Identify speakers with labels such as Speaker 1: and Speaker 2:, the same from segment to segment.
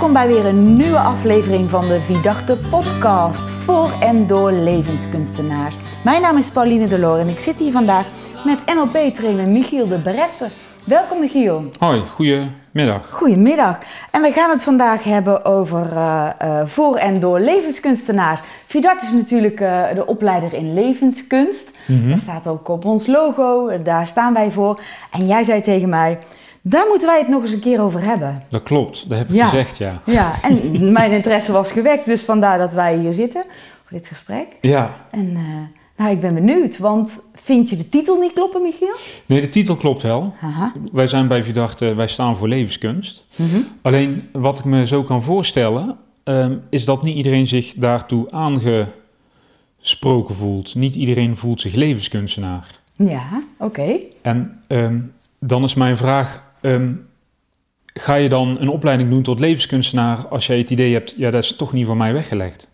Speaker 1: Welkom bij weer een nieuwe aflevering van de Vidarte podcast voor en door levenskunstenaars. Mijn naam is Pauline Delor en ik zit hier vandaag met NLP-trainer Michiel de Bresser. Welkom Michiel.
Speaker 2: Hoi, goedemiddag.
Speaker 1: Goedemiddag. En we gaan het vandaag hebben over uh, uh, voor en door levenskunstenaars. Vidart is natuurlijk uh, de opleider in levenskunst. Mm -hmm. Dat staat ook op ons logo, daar staan wij voor. En jij zei tegen mij, daar moeten wij het nog eens een keer over hebben.
Speaker 2: Dat klopt, dat heb ik ja. gezegd, ja.
Speaker 1: Ja, en mijn interesse was gewekt, dus vandaar dat wij hier zitten voor dit gesprek.
Speaker 2: Ja.
Speaker 1: En nou, ik ben benieuwd, want vind je de titel niet kloppen, Michiel?
Speaker 2: Nee, de titel klopt wel. Aha. Wij zijn bij Verdachte, wij staan voor levenskunst. Mm -hmm. Alleen wat ik me zo kan voorstellen, um, is dat niet iedereen zich daartoe aangesproken voelt. Niet iedereen voelt zich levenskunstenaar.
Speaker 1: Ja, oké. Okay.
Speaker 2: En um, dan is mijn vraag, um, ga je dan een opleiding doen tot levenskunstenaar als jij het idee hebt, ja, dat is toch niet voor mij weggelegd?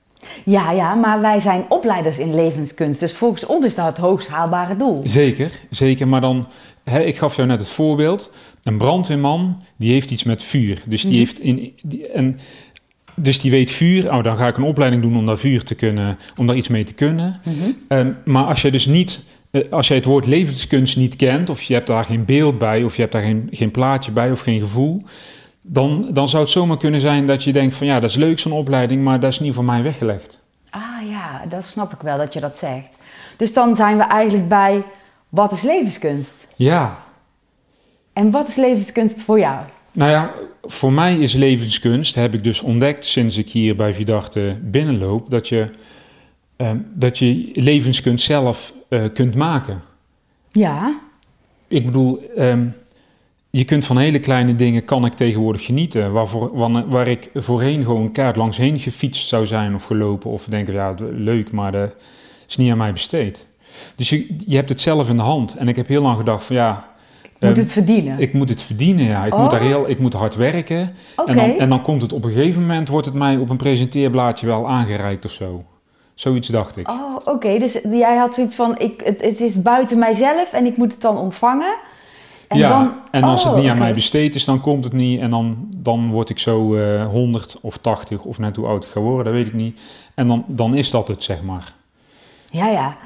Speaker 1: Ja, ja, maar wij zijn opleiders in levenskunst. Dus volgens ons is dat het hoogst haalbare doel.
Speaker 2: Zeker, zeker. Maar dan, hè, ik gaf jou net het voorbeeld. Een brandweerman, die heeft iets met vuur. Dus die, mm. heeft in, die, en, dus die weet vuur. Oh, dan ga ik een opleiding doen om daar vuur te kunnen, om daar iets mee te kunnen. Mm -hmm. um, maar als je dus niet, als je het woord levenskunst niet kent, of je hebt daar geen beeld bij, of je hebt daar geen, geen plaatje bij of geen gevoel dan, dan zou het zomaar kunnen zijn dat je denkt van ja, dat is leuk zo'n opleiding, maar dat is niet voor mij weggelegd.
Speaker 1: Ah ja, dat snap ik wel dat je dat zegt. Dus dan zijn we eigenlijk bij wat is levenskunst?
Speaker 2: Ja.
Speaker 1: En wat is levenskunst voor jou?
Speaker 2: Nou ja, voor mij is levenskunst, heb ik dus ontdekt sinds ik hier bij Vidachte binnenloop, dat je, uh, dat je levenskunst zelf uh, kunt maken.
Speaker 1: Ja.
Speaker 2: Ik bedoel, um, je kunt van hele kleine dingen, kan ik tegenwoordig genieten. Waarvoor, waar, waar ik voorheen gewoon een kaart langs heen gefietst zou zijn of gelopen. Of denken, ja, leuk, maar dat is niet aan mij besteed. Dus je, je hebt het zelf in de hand. En ik heb heel lang gedacht van ja...
Speaker 1: Moet um, het verdienen?
Speaker 2: Ik moet het verdienen, ja. Ik, oh. moet, daar heel, ik moet hard werken.
Speaker 1: Okay.
Speaker 2: En, dan, en dan komt het op een gegeven moment, wordt het mij op een presenteerblaadje wel aangereikt of zo. Zoiets dacht ik.
Speaker 1: Oh, oké. Okay. Dus jij had zoiets van, ik, het, het is buiten mijzelf en ik moet het dan ontvangen.
Speaker 2: En ja, dan, en als oh, het niet aan mij besteed is, dan komt het niet. En dan, dan word ik zo uh, 100 of 80 of net hoe oud ik ga worden, dat weet ik niet. En dan, dan is dat het, zeg maar.
Speaker 1: Ja, ja.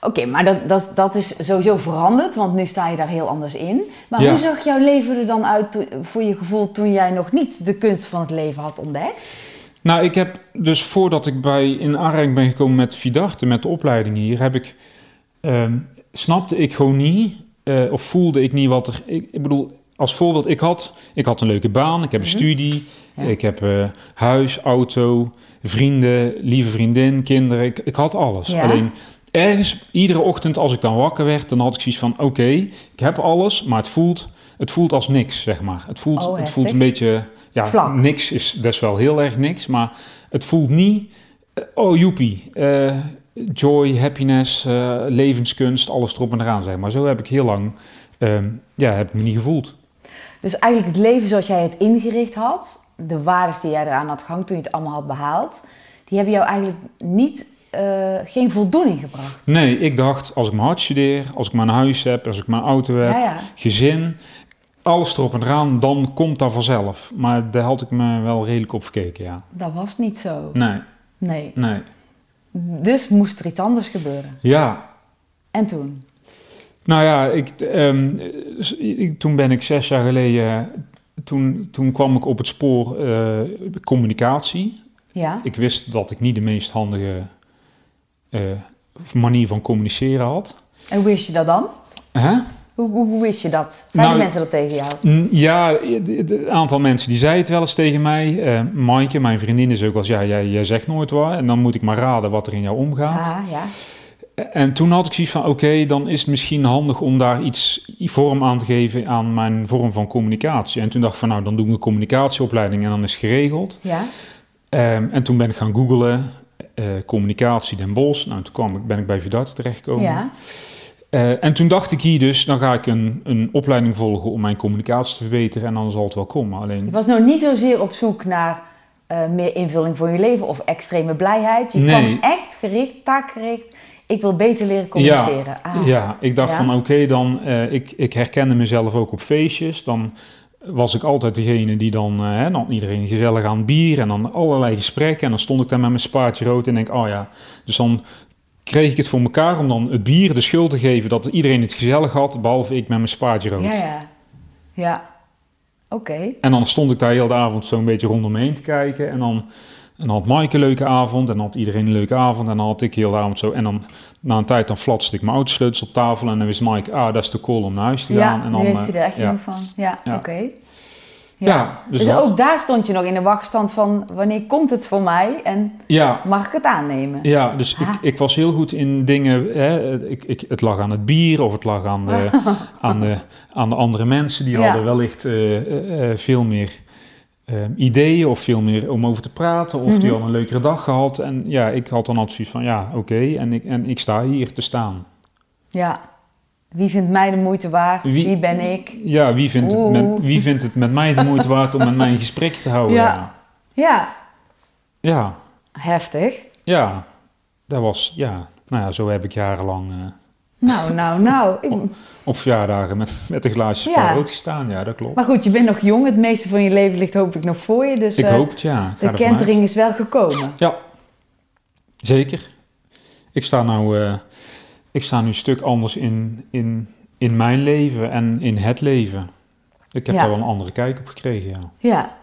Speaker 1: Oké, okay, maar dat, dat, dat is sowieso veranderd, want nu sta je daar heel anders in. Maar ja. hoe zag jouw leven er dan uit voor je gevoel toen jij nog niet de kunst van het leven had ontdekt?
Speaker 2: Nou, ik heb dus voordat ik bij in aanraking ben gekomen met Vidarte, met de opleiding hier, heb ik, um, snapte ik gewoon niet uh, of voelde ik niet wat er. Ik, ik, bedoel, als voorbeeld, ik had, ik had een leuke baan, ik heb een mm -hmm. studie, ja. ik heb uh, huis, auto, vrienden, lieve vriendin, kinderen. Ik, ik had alles. Ja. Alleen ergens, iedere ochtend als ik dan wakker werd, dan had ik zoiets van: oké, okay, ik heb alles, maar het voelt, het voelt als niks, zeg maar. Het voelt,
Speaker 1: oh,
Speaker 2: het voelt een beetje. Ja,
Speaker 1: Vlak.
Speaker 2: niks is, is wel heel erg niks, maar het voelt niet. Uh, oh, joepie. Uh, joy, happiness, uh, levenskunst, alles erop en eraan, zeg maar. Zo heb ik heel lang, uh, ja, heb ik me niet gevoeld.
Speaker 1: Dus eigenlijk het leven zoals jij het ingericht had, de waarden die jij eraan had gehangen toen je het allemaal had behaald, die hebben jou eigenlijk niet, geen voldoening gebracht.
Speaker 2: Nee, ik dacht, als ik mijn hard studeer, als ik mijn huis heb, als ik mijn auto heb,
Speaker 1: ja, ja.
Speaker 2: gezin, alles erop en eraan, dan komt dat vanzelf. Maar daar had ik me wel redelijk op verkeken, ja.
Speaker 1: Dat was niet zo.
Speaker 2: Nee.
Speaker 1: Nee.
Speaker 2: Nee.
Speaker 1: Dus moest er iets anders gebeuren.
Speaker 2: Ja.
Speaker 1: En toen?
Speaker 2: Nou ja, ik, um, ik, toen ben ik zes jaar geleden, toen, toen kwam ik op het spoor uh, communicatie.
Speaker 1: Ja.
Speaker 2: Ik wist dat ik niet de meest handige uh, manier van communiceren had.
Speaker 1: En hoe wist je dat dan?
Speaker 2: Huh?
Speaker 1: Hoe, hoe, hoe, wist je dat? Zeiden nou, mensen dat tegen jou?
Speaker 2: Ja, een aantal mensen die zeiden het wel eens tegen mij. Uh, Maaike, mijn vriendin, is ook wel eens... Ja, jij, jij zegt nooit wat. En dan moet ik maar raden wat er in jou omgaat.
Speaker 1: Ah, ja.
Speaker 2: En toen had ik zoiets van... Oké, okay, dan is het misschien handig om daar iets vorm aan te geven... aan mijn vorm van communicatie. En toen dacht ik van... Nou, dan doe ik een communicatieopleiding en dan is het geregeld.
Speaker 1: Ja.
Speaker 2: Um, en toen ben ik gaan googlen. Uh, communicatie Den Bosch. Nou, toen kwam ik, ben ik bij Vidart terechtgekomen.
Speaker 1: Ja.
Speaker 2: Uh, en toen dacht ik hier dus, dan ga ik een, een opleiding volgen om mijn communicatie te verbeteren en dan zal het wel komen. Alleen...
Speaker 1: Je was nog niet zozeer op zoek naar uh, meer invulling voor je leven of extreme blijheid. Je
Speaker 2: nee.
Speaker 1: kwam echt gericht, taakgericht. Ik wil beter leren communiceren.
Speaker 2: Ja, ah. ja ik dacht ja? van oké, okay, dan, uh, ik, ik herkende mezelf ook op feestjes. Dan was ik altijd degene die dan, eh, hè, dan iedereen gezellig aan bier en dan allerlei gesprekken. En dan stond ik daar met mijn spaatje rood en denk, oh ja. Dus dan kreeg ik het voor elkaar om dan het bier de schuld te geven dat iedereen het gezellig had, behalve ik met mijn spaatje rood.
Speaker 1: Ja, ja. Ja. Oké.
Speaker 2: En dan stond ik daar heel de avond zo'n beetje rondom me heen te kijken. En dan, en dan had Mike een leuke avond. En dan had iedereen een leuke avond. En dan had ik heel de avond zo. En dan na een tijd dan flatste ik mijn autosleutels op tafel. En dan wist Mike, ah, dat is de call om naar huis te gaan.
Speaker 1: Ja,
Speaker 2: en dan,
Speaker 1: heeft hij
Speaker 2: eh,
Speaker 1: er echt
Speaker 2: ja.
Speaker 1: genoeg van. Ja,
Speaker 2: Ja.
Speaker 1: oké.
Speaker 2: Ja, dus
Speaker 1: dus ook daar stond je nog in de wachtstand van wanneer komt het voor mij en
Speaker 2: Ja,
Speaker 1: mag ik het aannemen?
Speaker 2: ja dus ik,
Speaker 1: Ah.
Speaker 2: ik was heel goed in dingen. Hè, ik, ik, het lag aan het bier of het lag aan de, aan de, aan de andere mensen. Die
Speaker 1: Ja.
Speaker 2: hadden wellicht eh, veel meer ideeën of veel meer om over te praten. Of die
Speaker 1: Mhm.
Speaker 2: hadden een leukere dag gehad. En ja, ik had dan zoiets van ja, oké. en, ik, en ik sta hier te staan.
Speaker 1: Ja. Wie vindt mij de moeite waard?
Speaker 2: Wie-
Speaker 1: Wie, ben ik?
Speaker 2: Ja, wie vindt, het met, wie vindt het met mij de moeite waard om met mij een gesprek te houden?
Speaker 1: Ja. Ja,
Speaker 2: Ja,
Speaker 1: heftig.
Speaker 2: ja. Dat was, ja. Nou ja, zo heb ik jarenlang eh,
Speaker 1: Nou, nou, nou. Ik-
Speaker 2: op verjaardagen met, met een glaasje
Speaker 1: Ja.
Speaker 2: gestaan. Ja, dat klopt.
Speaker 1: Maar goed, je bent nog jong. Het meeste van je leven ligt hoop ik nog voor je. Dus
Speaker 2: ik
Speaker 1: eh,
Speaker 2: hoop het, ja.
Speaker 1: De kentering is wel gekomen.
Speaker 2: Ja, zeker. Ik sta nou, eh, ik sta nu een stuk anders in, in, in mijn leven en in het leven. Ik heb
Speaker 1: Ja.
Speaker 2: daar wel een andere kijk op gekregen, ja.
Speaker 1: Ja.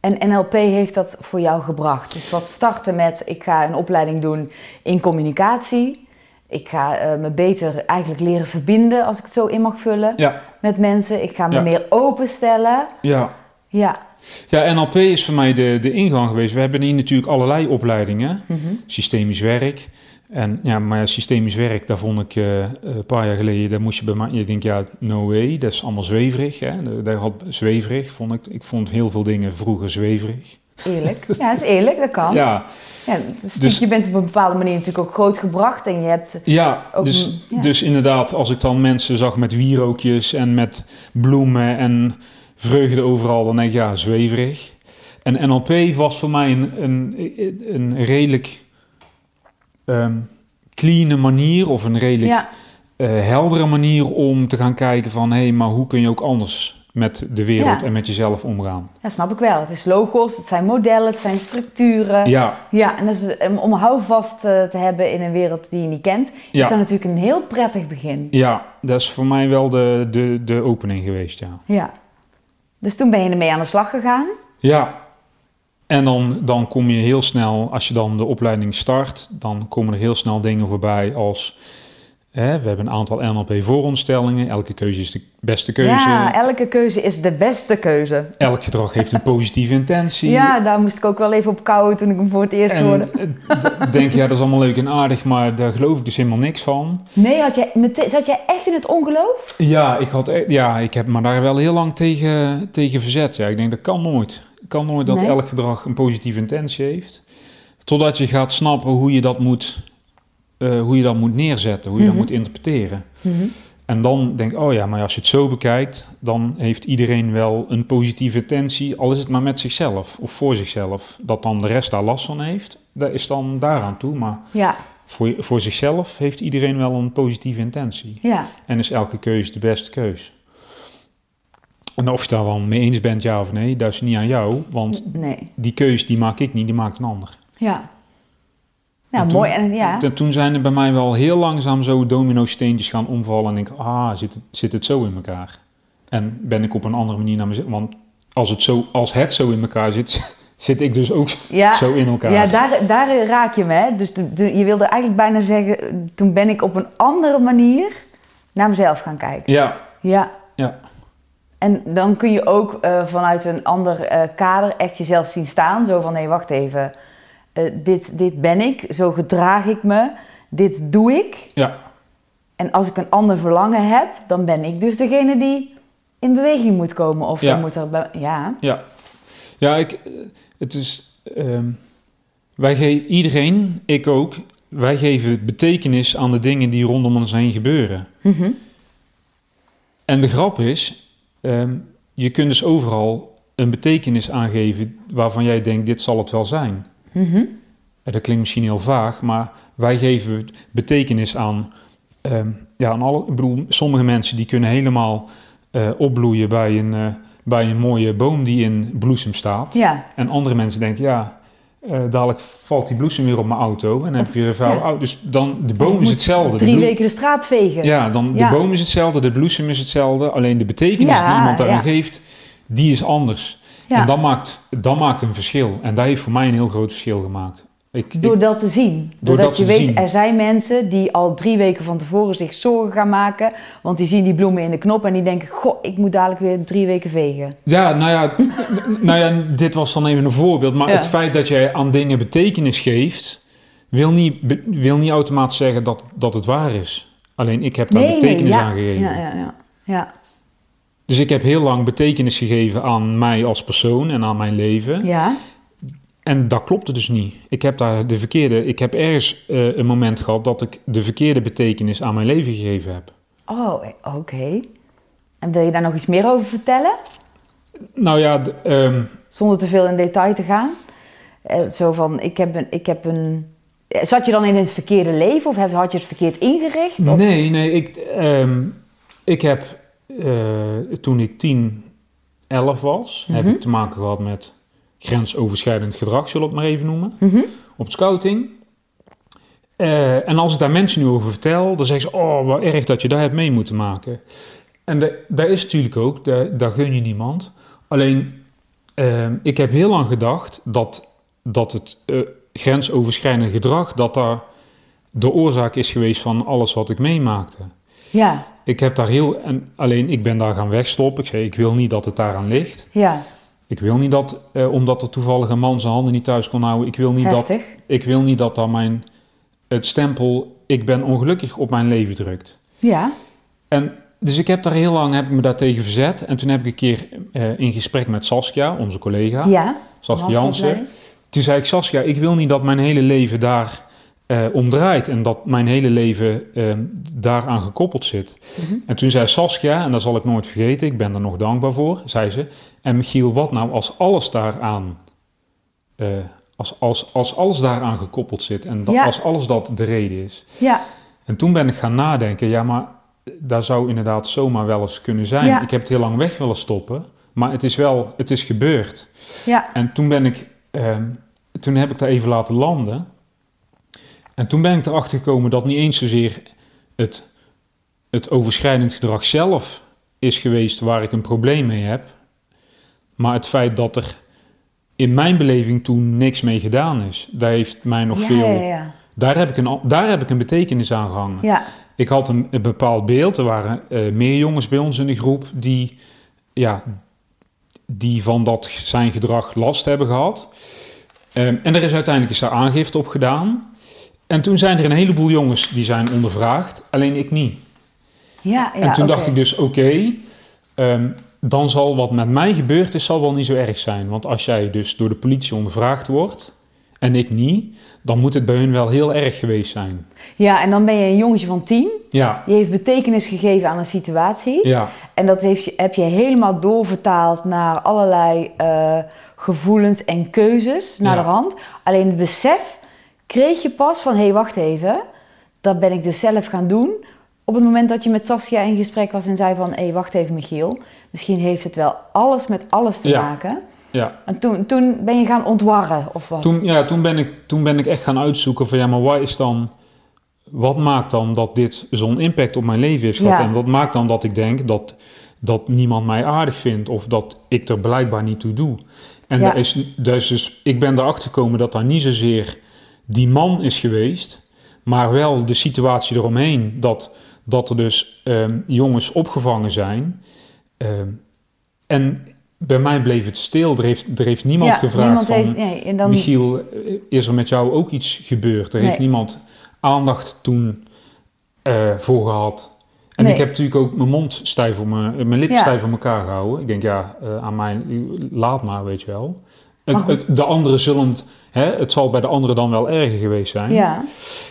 Speaker 1: En NLP heeft dat voor jou gebracht. Dus wat starten met, ik ga een opleiding doen in communicatie. Ik ga eh, me beter eigenlijk leren verbinden, als ik het zo in mag vullen,
Speaker 2: Ja,
Speaker 1: met mensen. Ik ga me
Speaker 2: Ja.
Speaker 1: meer openstellen.
Speaker 2: ja.
Speaker 1: Ja.
Speaker 2: Ja, NLP is voor mij de, de ingang geweest. We hebben hier natuurlijk allerlei opleidingen.
Speaker 1: Mhm.
Speaker 2: Systemisch werk. En ja, maar systemisch werk, daar vond ik eh, een paar jaar geleden, daar moest je bij mij, je denkt ja, no way, dat is allemaal zweverig. Hè? Daar had zweverig, vond ik. Ik vond heel veel dingen vroeger zweverig.
Speaker 1: Eerlijk. Ja, dat is eerlijk, dat kan. Ja.
Speaker 2: Ja,
Speaker 1: dus
Speaker 2: Dus-
Speaker 1: je bent op een bepaalde manier natuurlijk ook grootgebracht en je hebt...
Speaker 2: ja,
Speaker 1: Ook
Speaker 2: dus,
Speaker 1: ja.
Speaker 2: dus inderdaad, als ik dan mensen zag met wierookjes en met bloemen en vreugde overal, dan denk ik ja, zweverig. En NLP was voor mij een, een, een redelijk ehm clean manier of een redelijk
Speaker 1: Ja,
Speaker 2: eh, heldere manier om te gaan kijken van... hé, hey, maar hoe kun je ook anders met de wereld
Speaker 1: Ja.
Speaker 2: en met jezelf omgaan?
Speaker 1: ja, snap ik wel. Het is logo's, het zijn modellen, het zijn structuren.
Speaker 2: Ja,
Speaker 1: Ja, en um, om houvast eh, te hebben in een wereld die je niet kent, is dat natuurlijk een heel prettig begin.
Speaker 2: ja, dat is voor mij wel de, de, de opening geweest, ja.
Speaker 1: Ja. Dus toen ben je ermee aan de slag gegaan.
Speaker 2: Ja, en dan, dan kom je heel snel, als je dan de opleiding start... dan komen er heel snel dingen voorbij als... Hè, we hebben een aantal NLP-vooronderstellingen. Elke keuze is de beste keuze.
Speaker 1: Ja, elke keuze is de beste keuze.
Speaker 2: Elk gedrag heeft een positieve intentie.
Speaker 1: Ja, daar moest ik ook wel even op kouwen toen ik hem voor het eerst
Speaker 2: En
Speaker 1: hoorde.
Speaker 2: denk, ja, dat is allemaal leuk en aardig, maar daar geloof ik dus helemaal niks van.
Speaker 1: Nee, had jij, zat jij echt in het ongeloof?
Speaker 2: Ja, ik, had, e- ja, ik heb me daar wel heel lang tegen, tegen verzet. Ja, ik denk, dat kan nooit. Het kan nooit dat
Speaker 1: Nee.
Speaker 2: elk gedrag een positieve intentie heeft. Totdat je gaat snappen hoe je dat moet, eh, hoe je dat moet neerzetten, hoe je
Speaker 1: Mhm.
Speaker 2: dat moet interpreteren. En dan denk ik, oh ja, maar als je het zo bekijkt, dan heeft iedereen wel een positieve intentie, al is het maar met zichzelf of voor zichzelf. Dat dan de rest daar last van heeft, dat is dan daaraan toe. Maar
Speaker 1: Ja,
Speaker 2: voor, voor zichzelf heeft iedereen wel een positieve intentie.
Speaker 1: ja,
Speaker 2: En is elke keus de beste keus. En of je daar dan mee eens bent, ja of nee, dat is niet aan jou. Want
Speaker 1: nee,
Speaker 2: die keus die maak ik niet, die maakt een ander.
Speaker 1: ja. Nou,
Speaker 2: En toen-
Speaker 1: mooi. En, ja.
Speaker 2: En toen zijn er bij mij wel heel langzaam zo domino-steentjes gaan omvallen. En denk ik, ah, zit het, zit het zo in elkaar? En ben ik op een andere manier naar mezelf... Want als het zo, als het zo in elkaar zit, zit ik dus ook
Speaker 1: ja.
Speaker 2: zo in elkaar.
Speaker 1: Ja, daar, daar raak je me. Hè? Dus de- de- je wilde eigenlijk bijna zeggen, toen ben ik op een andere manier naar mezelf gaan kijken.
Speaker 2: ja,
Speaker 1: Ja.
Speaker 2: Ja.
Speaker 1: En dan kun je ook eh, vanuit een ander eh, kader echt jezelf zien staan. Zo van, nee, wacht even. Eh, dit, dit ben ik, zo gedraag ik me, dit doe ik.
Speaker 2: ja,
Speaker 1: En als ik een ander verlangen heb, dan ben ik dus degene die in beweging moet komen. Of
Speaker 2: Ja.
Speaker 1: moet er... Ja,
Speaker 2: ja. Ja, ik, het is... ehm, wij geven iedereen, ik ook, wij geven betekenis aan de dingen die rondom ons heen gebeuren.
Speaker 1: Mhm.
Speaker 2: En de grap is, ehm, je kunt dus overal een betekenis aangeven waarvan jij denkt, dit zal het wel zijn. En dat klinkt misschien heel vaag, maar wij geven betekenis aan, ehm, ja, aan alle, ik bedoel, sommige mensen die kunnen helemaal eh, opbloeien bij een, eh, bij een mooie boom die in bloesem staat.
Speaker 1: Ja,
Speaker 2: En andere mensen denken, ja, eh, dadelijk valt die bloesem weer op mijn auto. En dan heb ik weer een vuile
Speaker 1: Ja.
Speaker 2: auto. Dus dan, de boom is hetzelfde. De
Speaker 1: Drie weken de straat vegen.
Speaker 2: Ja, dan
Speaker 1: Ja.
Speaker 2: de boom is hetzelfde, de bloesem is hetzelfde. Alleen de betekenis
Speaker 1: Ja,
Speaker 2: die iemand daaraan
Speaker 1: ja.
Speaker 2: geeft, die is anders. En dat maakt, dat maakt een verschil. En dat heeft voor mij een heel groot verschil gemaakt. Ik, ik-
Speaker 1: Door dat te zien. Doordat
Speaker 2: dat
Speaker 1: je weet,
Speaker 2: zien.
Speaker 1: er zijn mensen die al drie weken van tevoren zich zorgen gaan maken. Want die zien die bloemen in de knop en die denken, goh, ik moet dadelijk weer drie weken vegen.
Speaker 2: Ja, nou ja, nou ja, dit was dan even een voorbeeld. Maar
Speaker 1: Ja.
Speaker 2: het feit dat jij aan dingen betekenis geeft, wil niet, wil niet automatisch zeggen dat, dat het waar is. Alleen ik heb daar betekenis
Speaker 1: ja.
Speaker 2: aan gegeven.
Speaker 1: Ja, ja, ja. ja.
Speaker 2: Dus ik heb heel lang betekenis gegeven aan mij als persoon en aan mijn leven.
Speaker 1: ja.
Speaker 2: En dat klopte dus niet. Ik heb daar de verkeerde. Ik heb ergens eh, een moment gehad dat ik de verkeerde betekenis aan mijn leven gegeven heb.
Speaker 1: Oh, eh, oké. En wil je daar nog iets meer over vertellen?
Speaker 2: Nou ja, ehm,
Speaker 1: Zonder te veel in detail te gaan. Eh, zo van, ik heb een... Ik heb een Zat je dan in het verkeerde leven of had je het verkeerd ingericht? Of-
Speaker 2: nee, nee. Ik, ehm, ik heb toen ik 10, 11 was, heb
Speaker 1: Mhm.
Speaker 2: ik te maken gehad met grensoverschrijdend gedrag, zullen we het maar even noemen.
Speaker 1: Mhm.
Speaker 2: op scouting. Eh, en als ik daar mensen nu over vertel, dan zeggen ze: Oh, wat erg dat je daar hebt mee moeten maken. En de, dat is natuurlijk ook, da- daar gun je niemand. Alleen, eh, ik heb heel lang gedacht dat, dat het eh, grensoverschrijdende gedrag, dat daar de oorzaak is geweest van alles wat ik meemaakte.
Speaker 1: Ja,
Speaker 2: Ik heb daar heel, en alleen ik ben daar gaan wegstoppen. Ik zei: Ik wil niet dat het daaraan ligt.
Speaker 1: ja.
Speaker 2: Ik wil niet dat, eh, omdat er toevallig een man zijn handen niet thuis kon houden, ik wil niet dat ik wil niet dat dan mijn, het stempel ik ben ongelukkig op mijn leven drukt.
Speaker 1: Ja.
Speaker 2: En dus ik heb daar heel lang heb ik me daartegen verzet. En toen heb ik een keer eh, in gesprek met Saskia, onze collega,
Speaker 1: Ja.
Speaker 2: Saskia. Jansen. Toen zei ik, Saskia, ik wil niet dat mijn hele leven daar eh omdraait en dat mijn hele leven eh, daaraan gekoppeld zit.
Speaker 1: Mhm.
Speaker 2: En toen zei Saskia, en dat zal ik nooit vergeten, ik ben er nog dankbaar voor, zei ze, en Michiel, wat nou als alles daaraan, eh, als, als, als alles daaraan gekoppeld zit en dat,
Speaker 1: Ja.
Speaker 2: als alles dat de reden is.
Speaker 1: Ja.
Speaker 2: En toen ben ik gaan nadenken, ja, maar daar zou inderdaad zomaar wel eens kunnen zijn.
Speaker 1: Ja.
Speaker 2: Ik heb het heel lang weg willen stoppen, maar het is wel, het is gebeurd.
Speaker 1: Ja.
Speaker 2: En toen ben ik, ehm, toen heb ik daar even laten landen. En toen ben ik erachter gekomen dat niet eens zozeer het, het overschrijdend gedrag zelf is geweest waar ik een probleem mee heb. Maar het feit dat er in mijn beleving toen niks mee gedaan is. Daar heeft mij nog
Speaker 1: ja,
Speaker 2: veel...
Speaker 1: Ja, ja,
Speaker 2: Daar, heb ik een, daar heb ik een betekenis aan gehangen. Ik had een, een bepaald beeld. Er waren eh, meer jongens bij ons in de groep die, ja, die van dat zijn gedrag last hebben gehad. Ehm, en er is uiteindelijk is daar aangifte op gedaan. En toen zijn er een heleboel jongens die zijn ondervraagd, alleen ik niet.
Speaker 1: ja, ja
Speaker 2: en toen dacht ik dus, oké, ehm, dan zal wat met mij gebeurd is, zal wel niet zo erg zijn. Want als jij dus door de politie ondervraagd wordt en ik niet, dan moet het bij hun wel heel erg geweest zijn.
Speaker 1: Ja, en dan ben je een jongetje van tien.
Speaker 2: Ja,
Speaker 1: Die heeft betekenis gegeven aan een situatie.
Speaker 2: ja,
Speaker 1: En dat heeft je, heb je helemaal doorvertaald naar allerlei eh, gevoelens en keuzes naar
Speaker 2: Ja.
Speaker 1: de hand. Alleen het besef kreeg je pas van, hé, hey, wacht even. Dat ben ik dus zelf gaan doen. Op het moment dat je met Saskia in gesprek was en zei van, hé, hey, wacht even Michiel. Misschien heeft het wel alles met alles te
Speaker 2: Ja.
Speaker 1: maken.
Speaker 2: ja.
Speaker 1: En toen, toen ben je gaan ontwarren of wat?
Speaker 2: Toen, ja, toen, ben ik, toen ben ik echt gaan uitzoeken van ja, maar wat is dan... Wat maakt dan dat dit zo'n impact op mijn leven heeft gehad?
Speaker 1: Ja.
Speaker 2: En wat maakt dan dat ik denk dat, dat niemand mij aardig vindt... of dat ik er blijkbaar niet toe doe? En
Speaker 1: Ja.
Speaker 2: is, dat is dus, ik ben erachter gekomen dat daar niet zozeer die man is geweest... maar wel de situatie eromheen. Dat, dat er dus ehm, jongens opgevangen zijn... Ehm, en bij mij bleef het stil. Er heeft, er heeft niemand
Speaker 1: ja,
Speaker 2: gevraagd
Speaker 1: niemand
Speaker 2: van...
Speaker 1: heeft, nee, en dan,
Speaker 2: Michiel, eh, is er met jou ook iets gebeurd? Er heeft niemand aandacht toen eh, voor gehad. En
Speaker 1: Nee.
Speaker 2: ik heb natuurlijk ook mijn mond stijf om mijn, mijn lippen
Speaker 1: Ja.
Speaker 2: stijf op elkaar gehouden. Ik denk, ja, eh, aan mij, laat maar, weet je wel. Het, de anderen zullen het, hè, het zal bij de anderen dan wel erger geweest zijn.
Speaker 1: ja,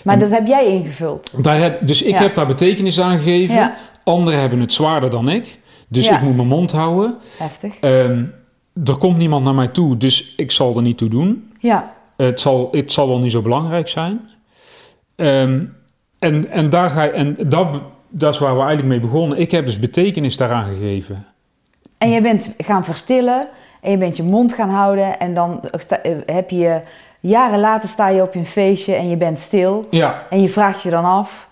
Speaker 1: maar
Speaker 2: En-
Speaker 1: dat heb jij ingevuld.
Speaker 2: Daar heb, dus ik
Speaker 1: Ja.
Speaker 2: heb daar betekenis aan gegeven.
Speaker 1: Ja,
Speaker 2: Anderen hebben het zwaarder dan ik. Dus
Speaker 1: Ja.
Speaker 2: ik moet mijn mond houden.
Speaker 1: heftig.
Speaker 2: Ehm, er komt niemand naar mij toe, dus ik zal er niet toe doen.
Speaker 1: Ja,
Speaker 2: Het zal, het zal wel niet zo belangrijk zijn. Ehm, en, en, daar ga je, en dat, dat is waar we eigenlijk mee begonnen. Ik heb dus betekenis daaraan gegeven.
Speaker 1: En je bent gaan verstillen en je bent je mond gaan houden en dan eh, heb je jaren later sta je op je feestje en je bent stil
Speaker 2: Ja,
Speaker 1: en je vraagt je dan af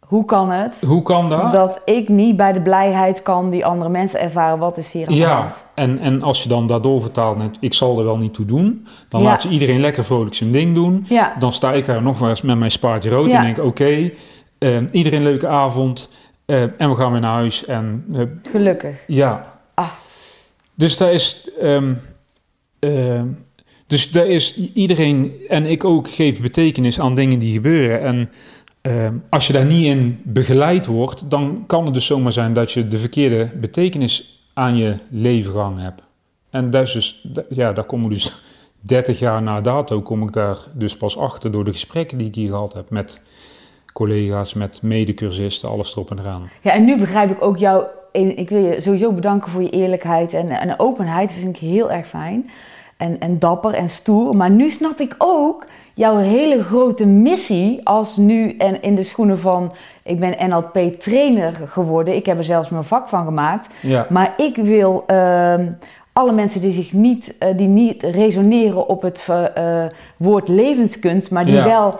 Speaker 1: hoe kan het
Speaker 2: hoe kan dat?
Speaker 1: dat ik niet bij de blijheid kan die andere mensen ervaren wat is hier aan de
Speaker 2: Ja,
Speaker 1: hand?
Speaker 2: en, en als je dan daardoor vertaalt met ik zal er wel niet toe doen, dan
Speaker 1: Ja.
Speaker 2: laat je iedereen lekker vrolijk zijn ding doen.
Speaker 1: Ja,
Speaker 2: Dan sta ik daar nog wel eens met mijn spaartje rood
Speaker 1: Ja.
Speaker 2: en denk oké, eh, iedereen leuke avond eh, en we gaan weer naar huis. En eh,
Speaker 1: gelukkig.
Speaker 2: ja,
Speaker 1: Ah,
Speaker 2: dus daar is, ehm, ehm, dus daar is iedereen en ik ook geef betekenis aan dingen die gebeuren. En ehm, als je daar niet in begeleid wordt, dan kan het dus zomaar zijn dat je de verkeerde betekenis aan je leven hebt. En dat is dus, ja, daar kom ik dus 30 jaar na dato, kom ik daar dus pas achter door de gesprekken die ik hier gehad heb met collega's, met medecursisten, alles erop en eraan.
Speaker 1: Ja, en nu begrijp ik ook jou. Ik wil je sowieso bedanken voor je eerlijkheid en, en openheid. Dat vind ik heel erg fijn. En, en dapper en stoer. Maar nu snap ik ook jouw hele grote missie als nu en in de schoenen van... Ik ben NLP-trainer geworden. Ik heb er zelfs mijn vak van gemaakt.
Speaker 2: Ja,
Speaker 1: Maar ik wil ehm, alle mensen die zich niet, eh, die niet resoneren op het eh, eh, woord levenskunst, maar die
Speaker 2: Ja.
Speaker 1: wel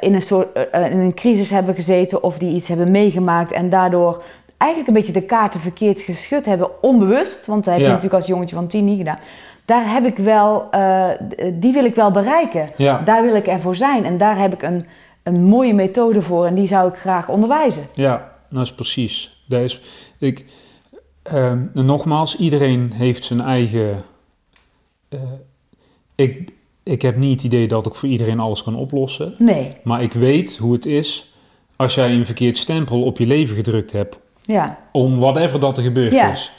Speaker 1: in, een soort, in een crisis hebben gezeten of die iets hebben meegemaakt en daardoor eigenlijk een beetje de kaarten verkeerd geschud hebben, onbewust, want dat heb je
Speaker 2: Ja.
Speaker 1: natuurlijk als jongetje van tien niet gedaan. Daar heb ik wel, eh, die wil ik wel bereiken.
Speaker 2: ja,
Speaker 1: Daar wil ik ervoor zijn en daar heb ik een, een mooie methode voor en die zou ik graag onderwijzen.
Speaker 2: ja, dat is precies. Dat is, ik, ehm, nogmaals, iedereen heeft zijn eigen. eh, ik, ik heb niet het idee dat ik voor iedereen alles kan oplossen.
Speaker 1: Nee,
Speaker 2: Maar ik weet hoe het is als jij een verkeerd stempel op je leven gedrukt hebt.
Speaker 1: Ja,
Speaker 2: Om whatever dat er gebeurd
Speaker 1: Ja.
Speaker 2: is.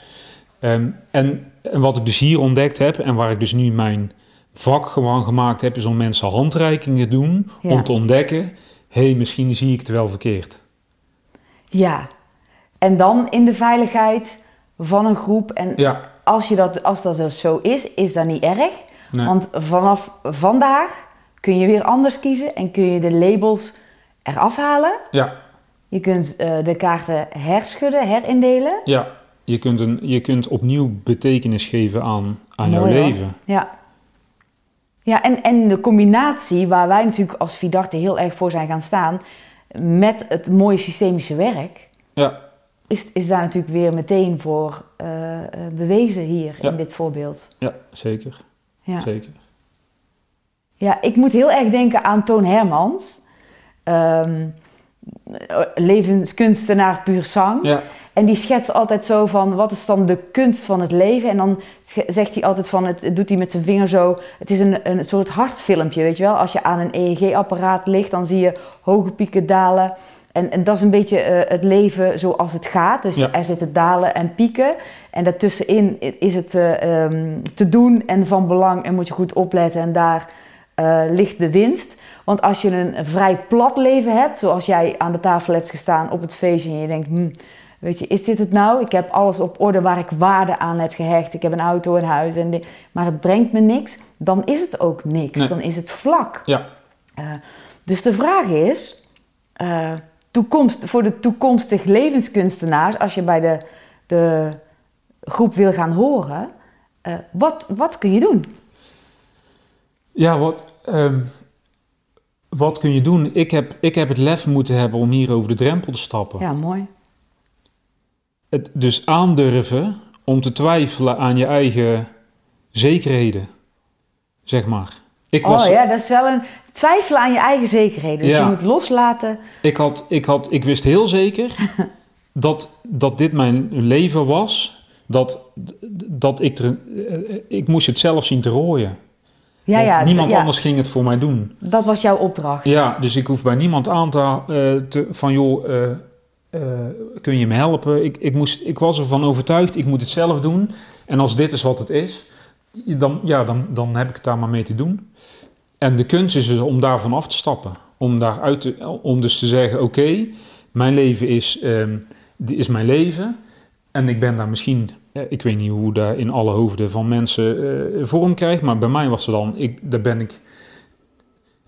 Speaker 2: Ehm, en, en wat ik dus hier ontdekt heb en waar ik dus nu mijn vak gewoon gemaakt heb, is om mensen handreikingen doen.
Speaker 1: Ja.
Speaker 2: Om te ontdekken, hé, hey, misschien zie ik het wel verkeerd.
Speaker 1: Ja, en dan in de veiligheid van een groep. En
Speaker 2: Ja,
Speaker 1: als, je dat, als dat dus zo is, is dat niet erg.
Speaker 2: nee.
Speaker 1: Want vanaf vandaag kun je weer anders kiezen en kun je de labels eraf halen.
Speaker 2: ja,
Speaker 1: Je kunt eh, de kaarten herschudden, herindelen.
Speaker 2: ja. Je kunt, een, je kunt opnieuw betekenis geven aan, aan jouw
Speaker 1: hoor.
Speaker 2: leven.
Speaker 1: Ja. Ja, en, en de combinatie waar wij natuurlijk als Vidarte heel erg voor zijn gaan staan... met het mooie systemische werk...
Speaker 2: Ja,
Speaker 1: is, is daar natuurlijk weer meteen voor eh, eh, bewezen hier
Speaker 2: Ja.
Speaker 1: in dit voorbeeld.
Speaker 2: ja zeker.
Speaker 1: Ja.
Speaker 2: zeker.
Speaker 1: Ja, ik moet heel erg denken aan Toon Hermans. Ehm, levenskunstenaar puur zang.
Speaker 2: Ja,
Speaker 1: En die schetst altijd zo van, wat is dan de kunst van het leven? En dan zegt hij altijd van, het doet hij met zijn vinger zo. Het is een, een soort hartfilmpje, weet je wel. Als je aan een EEG-apparaat ligt, dan zie je hoge pieken dalen. En, en dat is een beetje eh, het leven zoals het gaat. Dus
Speaker 2: Ja.
Speaker 1: er zitten dalen en pieken. En daartussenin is het eh, ehm, te doen en van belang en moet je goed opletten. En daar eh, ligt de winst. Want als je een vrij plat leven hebt, zoals jij aan de tafel hebt gestaan op het feestje en je denkt, hm, weet je, is dit het nou? Ik heb alles op orde waar ik waarde aan heb gehecht. Ik heb een auto, een huis, en di- maar het brengt me niks. Dan is het ook niks.
Speaker 2: Nee.
Speaker 1: Dan is het vlak.
Speaker 2: ja,
Speaker 1: Eh, dus de vraag is, eh, toekomst, voor de toekomstig levenskunstenaars, als je bij de, de groep wil gaan horen, eh, wat, wat kun je doen?
Speaker 2: ja wat, ehm, wat kun je doen? Ik heb, ik heb het lef moeten hebben om hier over de drempel te stappen.
Speaker 1: Ja, mooi.
Speaker 2: Het dus aandurven om te twijfelen aan je eigen zekerheden, zeg maar. Ik, was,
Speaker 1: Oh ja, dat is wel een twijfelen aan je eigen zekerheden. Dus
Speaker 2: Ja.
Speaker 1: je moet loslaten.
Speaker 2: ik, had, ik, had, ik wist heel zeker dat, dat dit mijn leven was. Dat, dat ik, er, eh, ik moest het zelf zien te rooien.
Speaker 1: Ja, ja,
Speaker 2: niemand
Speaker 1: ja,
Speaker 2: anders ging het voor mij doen.
Speaker 1: dat was jouw opdracht.
Speaker 2: Ja, dus ik hoef bij niemand aan te, eh, te van joh, eh, eh, kun je me helpen? Ik, ik, moest, ik was ervan overtuigd, ik moet het zelf doen. En als dit is wat het is, dan, ja, dan, dan heb ik het daar maar mee te doen. En de kunst is dus om daarvan af te stappen. Om, daaruit te, om dus te zeggen, oké, mijn leven is, ehm, is mijn leven. En ik ben daar misschien, ik weet niet hoe dat in alle hoofden van mensen eh, vorm krijgt. Maar bij mij was het dan, ik, daar ben ik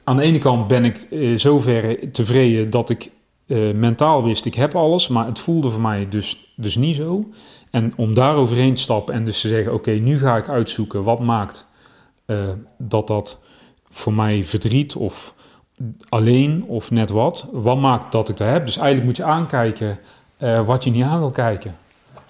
Speaker 2: aan de ene kant ben ik eh, zover tevreden dat ik eh, mentaal wist ik heb alles, maar het voelde voor mij dus, dus niet zo. En om daar overheen te stappen en dus te zeggen: Oké, nu ga ik uitzoeken wat maakt dat dat voor mij verdriet of alleen of net wat. Wat maakt dat ik dat heb? Dus eigenlijk moet je aankijken wat je niet aan wil kijken.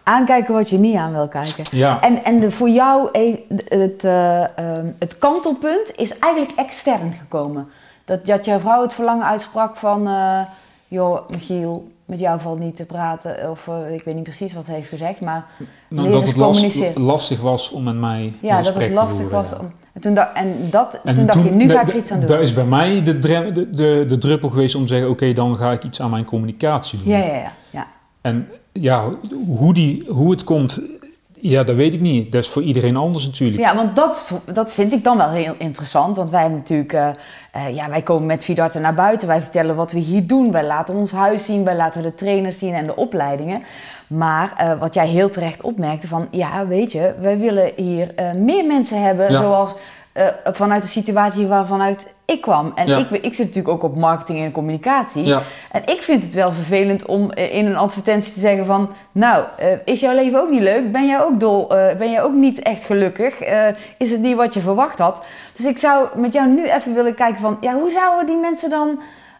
Speaker 1: Aankijken wat je niet aan wil kijken.
Speaker 2: Ja.
Speaker 1: En, en de, voor jou, eh, het, eh, ehm, het kantelpunt is eigenlijk extern gekomen. Dat, dat jouw vrouw het verlangen uitsprak van... eh, joh, Michiel, met jou valt niet te praten. Of ik weet niet precies wat ze heeft gezegd, maar...
Speaker 2: Nou, dat het last, lastig was om met mij
Speaker 1: Ja, dat het lastig
Speaker 2: voeren,
Speaker 1: was.
Speaker 2: ja.
Speaker 1: Om, en toen, dacht, en dat,
Speaker 2: En
Speaker 1: toen dacht je, nu ga ik er iets aan doen.
Speaker 2: Daar is bij mij de, de, de druppel geweest om te zeggen: Oké, dan ga ik iets aan mijn communicatie doen.
Speaker 1: Ja, ja, ja. ja.
Speaker 2: En ja, hoe, die, hoe het komt, ja, dat weet ik niet. Dat is voor iedereen anders natuurlijk.
Speaker 1: Ja, want dat, dat vind ik dan wel heel interessant. Want wij hebben natuurlijk, eh, eh, ja, wij komen met Vidarte naar buiten. Wij vertellen wat we hier doen. Wij laten ons huis zien. Wij laten de trainers zien en de opleidingen. Maar eh, wat jij heel terecht opmerkte van, ja, weet je, wij willen hier meer mensen hebben.
Speaker 2: Ja.
Speaker 1: Zoals eh, vanuit de situatie waarvanuit ik kwam. En
Speaker 2: Ja.
Speaker 1: ik, ik zit natuurlijk ook op marketing en communicatie.
Speaker 2: Ja,
Speaker 1: En ik vind het wel vervelend om eh, in een advertentie te zeggen van... Nou, eh, is jouw leven ook niet leuk? Ben jij ook dol? Ben jij ook niet echt gelukkig? Is het niet wat je verwacht had? Dus ik zou met jou nu even willen kijken van... Ja, hoe zouden we die mensen dan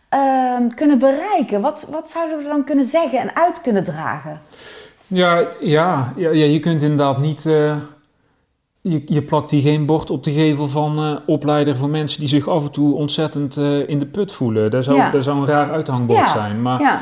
Speaker 1: ehm, kunnen bereiken? Wat, wat zouden we dan kunnen zeggen en uit kunnen dragen?
Speaker 2: ja, ja, ja, ja, je kunt inderdaad niet. Je, je plakt hier geen bord op de gevel van eh, opleider voor mensen die zich af en toe ontzettend eh, in de put voelen. Dat zou,
Speaker 1: Ja.
Speaker 2: dat zou een raar uithangbord
Speaker 1: Ja,
Speaker 2: zijn. Maar,
Speaker 1: Ja,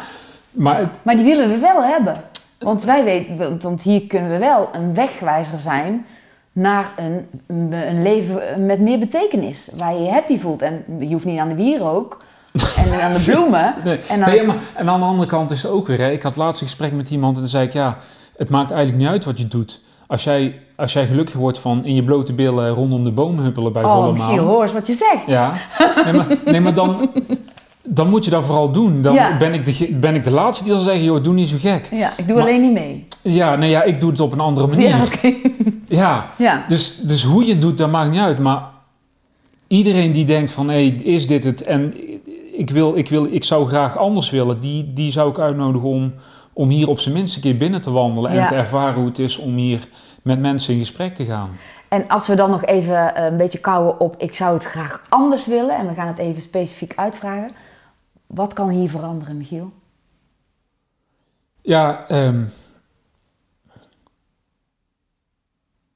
Speaker 2: maar het,
Speaker 1: maar die willen we wel hebben. Want wij weten, want- hier kunnen we wel een wegwijzer zijn naar een, een, leven met meer betekenis. Waar je je happy voelt. En je hoeft niet aan de wierook en aan de bloemen.
Speaker 2: nee,
Speaker 1: En dan-
Speaker 2: nee, maar, en aan de andere kant is het ook weer. Hè, ik had laatst een gesprek met iemand en toen zei ik: Ja, het maakt eigenlijk niet uit wat je doet. Als jij, als jij gelukkig wordt van in je blote billen rondom de boom huppelen bij
Speaker 1: Oh,
Speaker 2: volle maan.
Speaker 1: hoor eens wat je zegt.
Speaker 2: Ja, nee, maar, nee, maar dan, dan moet je dat vooral doen. Dan
Speaker 1: Ja.
Speaker 2: ben, ik de, ben ik de laatste die zal zeggen, joh, doe niet zo gek.
Speaker 1: Ja, ik doe
Speaker 2: Maar-
Speaker 1: alleen niet mee.
Speaker 2: Ja, nee, ja, ik doe het op een andere manier.
Speaker 1: Ja,
Speaker 2: Ja,
Speaker 1: oké. Ja.
Speaker 2: dus, dus hoe je het doet, dat maakt niet uit. Maar iedereen die denkt van, hé, is dit het? En ik, wil, ik, wil, ik zou graag anders willen. Die, die zou ik uitnodigen om, om hier op zijn minst een keer binnen te wandelen. En
Speaker 1: Ja.
Speaker 2: te ervaren hoe het is om hier met mensen in gesprek te gaan.
Speaker 1: En als we dan nog even eh, een beetje kouwen op... ik zou het graag anders willen... en we gaan het even specifiek uitvragen. Wat kan hier veranderen, Michiel?
Speaker 2: Ja, ehm,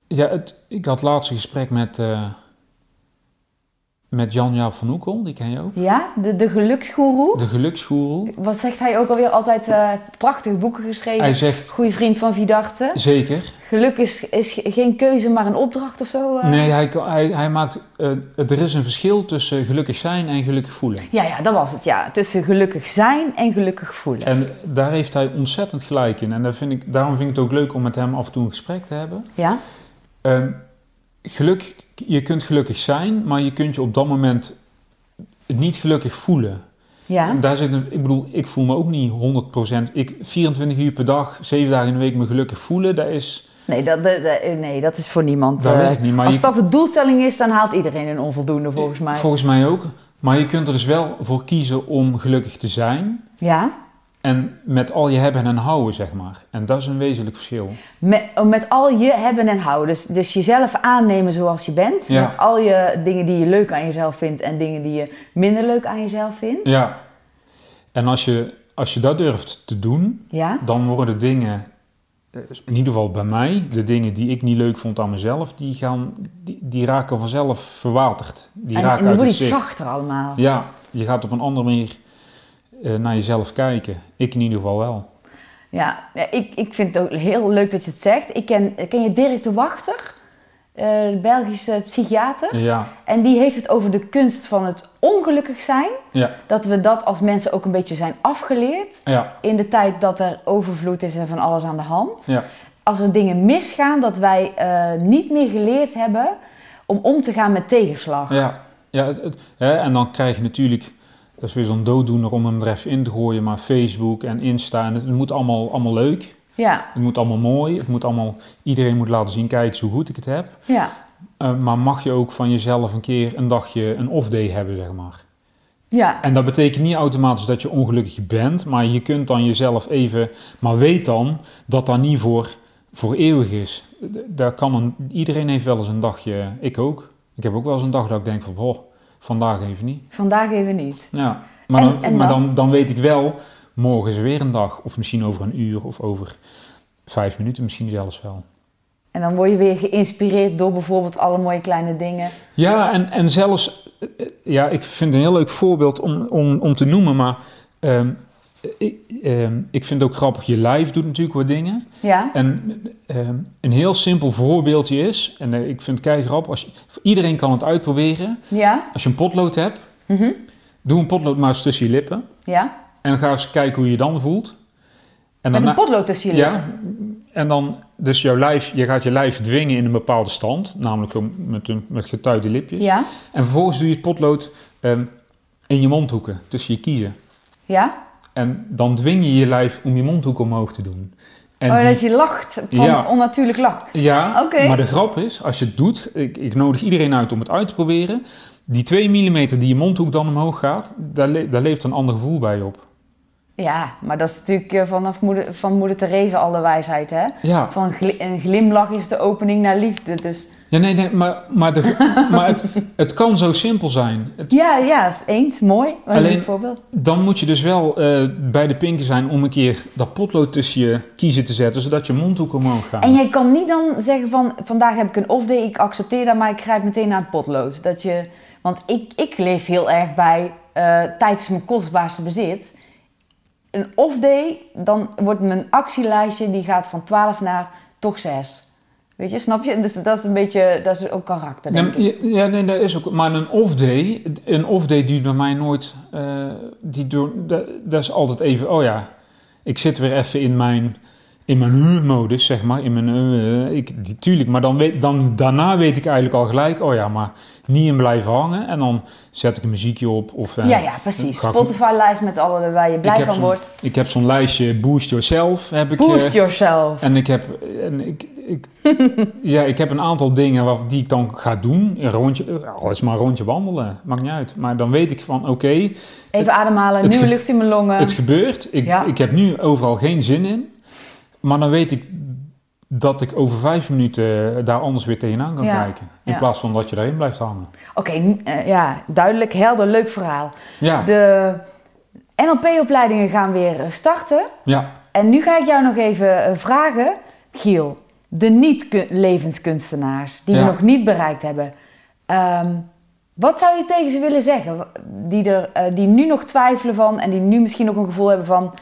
Speaker 2: ja het, ik had laatst een gesprek met, eh, met Jan-Jaap van Oekel, die ken je ook.
Speaker 1: Ja, de, de geluksgoeroe.
Speaker 2: De geluksgoeroe.
Speaker 1: Wat zegt hij ook alweer? Altijd eh, prachtige boeken geschreven.
Speaker 2: Hij zegt,
Speaker 1: Goeie vriend van Vidarte.
Speaker 2: zeker.
Speaker 1: Geluk is, is geen keuze, maar een opdracht of zo. eh?
Speaker 2: Nee, hij, hij, hij maakt, eh, er is een verschil tussen gelukkig zijn en gelukkig voelen.
Speaker 1: Ja, ja, dat was het, ja. Tussen gelukkig zijn en gelukkig voelen.
Speaker 2: En daar heeft hij ontzettend gelijk in. En daar vind ik, daarom vind ik het ook leuk om met hem af en toe een gesprek te hebben.
Speaker 1: Ja?
Speaker 2: Ehm, geluk, je kunt gelukkig zijn, maar je kunt je op dat moment niet gelukkig voelen.
Speaker 1: Ja?
Speaker 2: Daar zit een, ik bedoel, ik voel me ook niet 100%. Ik 24 uur per dag, 7 dagen in de week me gelukkig voelen, dat is,
Speaker 1: Nee, dat, nee, dat is voor niemand.
Speaker 2: dat werkt niet. Maar
Speaker 1: als
Speaker 2: je-
Speaker 1: dat de doelstelling is, dan haalt iedereen een onvoldoende volgens mij.
Speaker 2: Volgens mij ook. Maar je kunt er dus wel voor kiezen om gelukkig te zijn.
Speaker 1: Ja?
Speaker 2: En met al je hebben en houden, zeg maar. En dat is een wezenlijk verschil.
Speaker 1: Met, met al je hebben en houden. Dus, dus jezelf aannemen zoals je bent.
Speaker 2: Ja.
Speaker 1: Met al je dingen die je leuk aan jezelf vindt en dingen die je minder leuk aan jezelf vindt.
Speaker 2: Ja. En als je, als je dat durft te doen,
Speaker 1: Ja?
Speaker 2: dan worden de dingen, in ieder geval bij mij, de dingen die ik niet leuk vond aan mezelf, die, gaan, die, die raken vanzelf verwaterd. Die
Speaker 1: en,
Speaker 2: raken
Speaker 1: en dan wordt
Speaker 2: het
Speaker 1: zachter allemaal.
Speaker 2: Ja, je gaat op een andere manier naar jezelf kijken. Ik in ieder geval wel.
Speaker 1: Ja, ik, ik vind het ook heel leuk dat je het zegt. Ik ken, ken je Dirk de Wachter, eh, de Belgische psychiater.
Speaker 2: Ja,
Speaker 1: En die heeft het over de kunst van het ongelukkig zijn.
Speaker 2: ja,
Speaker 1: Dat we dat als mensen ook een beetje zijn afgeleerd.
Speaker 2: ja,
Speaker 1: In de tijd dat er overvloed is en van alles aan de hand.
Speaker 2: ja.
Speaker 1: Als er dingen misgaan, dat wij eh, niet meer geleerd hebben om om te gaan met tegenslag.
Speaker 2: Ja, ja het, het- hè, en dan krijg je natuurlijk, dat is weer zo'n dooddoener om hem er even in te gooien, maar Facebook en Insta, en het, het moet allemaal, allemaal leuk.
Speaker 1: Ja,
Speaker 2: Het moet allemaal mooi. Het moet allemaal, iedereen moet laten zien, kijk eens hoe goed ik het heb.
Speaker 1: ja,
Speaker 2: Eh, maar mag je ook van jezelf een keer een dagje een off-day hebben, zeg maar.
Speaker 1: Ja.
Speaker 2: En dat betekent niet automatisch dat je ongelukkig bent, maar je kunt dan jezelf even. Maar weet dan dat dat niet voor, voor eeuwig is. Daar kan een, iedereen heeft wel eens een dagje, ik ook. Ik heb ook wel eens een dag dat ik denk van, oh, vandaag even niet.
Speaker 1: Vandaag even niet.
Speaker 2: Ja, maar,
Speaker 1: En-
Speaker 2: dan,
Speaker 1: en
Speaker 2: maar
Speaker 1: dan?
Speaker 2: dan, dan weet ik wel, morgen is er weer een dag. Of misschien over een uur of over vijf minuten, misschien zelfs wel.
Speaker 1: En dan word je weer geïnspireerd door bijvoorbeeld alle mooie kleine dingen.
Speaker 2: Ja, en, en zelfs, eh, eh, ja, ik vind het een heel leuk voorbeeld om, om, om te noemen, maar ehm, ik, ehm, ik vind het ook grappig, je lijf doet natuurlijk wat dingen.
Speaker 1: Ja?
Speaker 2: En ehm, een heel simpel voorbeeldje is, en eh, ik vind het kei grappig, als je, iedereen kan het uitproberen.
Speaker 1: Ja?
Speaker 2: Als je een potlood hebt,
Speaker 1: Mhm.
Speaker 2: doe een potlood maar eens tussen je lippen
Speaker 1: Ja?
Speaker 2: en ga eens kijken hoe je je dan voelt. En
Speaker 1: Met
Speaker 2: daarna-
Speaker 1: een potlood tussen je lippen.
Speaker 2: Ja, en dan, dus jouw lijf, je gaat je lijf dwingen in een bepaalde stand, namelijk met, een, met getuide lipjes.
Speaker 1: Ja?
Speaker 2: En vervolgens doe je het potlood ehm, in je mondhoeken, tussen je kiezen.
Speaker 1: Ja?
Speaker 2: En dan dwing je je lijf om je mondhoeken omhoog te doen. En
Speaker 1: oh,
Speaker 2: die-
Speaker 1: dat je lacht. Van
Speaker 2: Ja.
Speaker 1: onnatuurlijk lacht.
Speaker 2: ja, maar de grap is, als je het doet, ik, ik nodig iedereen uit om het uit te proberen. Die 2 mm die je mondhoek dan omhoog gaat, daar, le- daar leeft een ander gevoel bij op.
Speaker 1: Ja, maar dat is natuurlijk eh, vanaf moeder, van moeder Therese al de wijsheid, hè?
Speaker 2: Ja,
Speaker 1: Van een glimlach is de opening naar liefde. Dus
Speaker 2: ja nee, nee, maar, maar, de, maar het, het kan zo simpel zijn. Het-
Speaker 1: ja, ja, eens. Mooi. Een
Speaker 2: Alleen-
Speaker 1: voorbeeld.
Speaker 2: dan moet je dus wel eh, bij de pinken zijn om een keer dat potlood tussen je kiezen te zetten, zodat je mondhoek omhoog gaat.
Speaker 1: En jij kan niet dan zeggen van, vandaag heb ik een off day, ik accepteer dat, maar ik grijp meteen naar het potlood. Dat je, want ik, ik leef heel erg bij, eh tijd is mijn kostbaarste bezit. Een off day, dan wordt mijn actielijstje, die gaat van 12 naar toch 6. Weet je, snap je? Dus dat is een beetje, dat is ook karakter, denk
Speaker 2: Nee,
Speaker 1: ik.
Speaker 2: ja, nee, dat is ook. Maar een off-day, een off-day duurt bij mij nooit. eh, die door, dat, dat is altijd even. Oh ja, ik zit weer even in mijn, in mijn huurmodus, zeg maar. In mijn, eh, ik, die- tuurlijk, maar dan weet, dan, daarna weet ik eigenlijk al gelijk. Oh ja, maar niet in blijven hangen. En dan zet ik een muziekje op. Of, eh,
Speaker 1: Ja, ja, precies.
Speaker 2: ik-
Speaker 1: Spotify-lijst met alle waar je blij
Speaker 2: ik
Speaker 1: van wordt.
Speaker 2: Ik heb zo'n lijstje Boost Yourself. Heb ik,
Speaker 1: Boost
Speaker 2: eh,
Speaker 1: yourself.
Speaker 2: En ik heb, en ik, ik, ja, ik heb een aantal dingen die ik dan ga doen. Een rondje, al is maar een rondje wandelen, maakt niet uit. Maar dan weet ik van, oké,
Speaker 1: Even ademhalen,
Speaker 2: het
Speaker 1: nieuwe lucht in mijn longen.
Speaker 2: het gebeurt. Ik,
Speaker 1: Ja.
Speaker 2: ik heb nu overal geen zin in. Maar dan weet ik dat ik over vijf minuten daar anders weer tegenaan kan
Speaker 1: Ja,
Speaker 2: kijken. In
Speaker 1: ja.
Speaker 2: plaats van dat je daarin blijft hangen.
Speaker 1: Oké, eh, ja, duidelijk, helder, leuk verhaal.
Speaker 2: Ja,
Speaker 1: De NLP-opleidingen gaan weer eh, starten.
Speaker 2: ja,
Speaker 1: En nu ga ik jou nog even eh, vragen, Giel, de niet-levenskunstenaars die
Speaker 2: Ja.
Speaker 1: we nog niet bereikt hebben. Ehm, wat zou je tegen ze willen zeggen? Die, er, eh, die nu nog twijfelen van en die nu misschien ook een gevoel hebben van...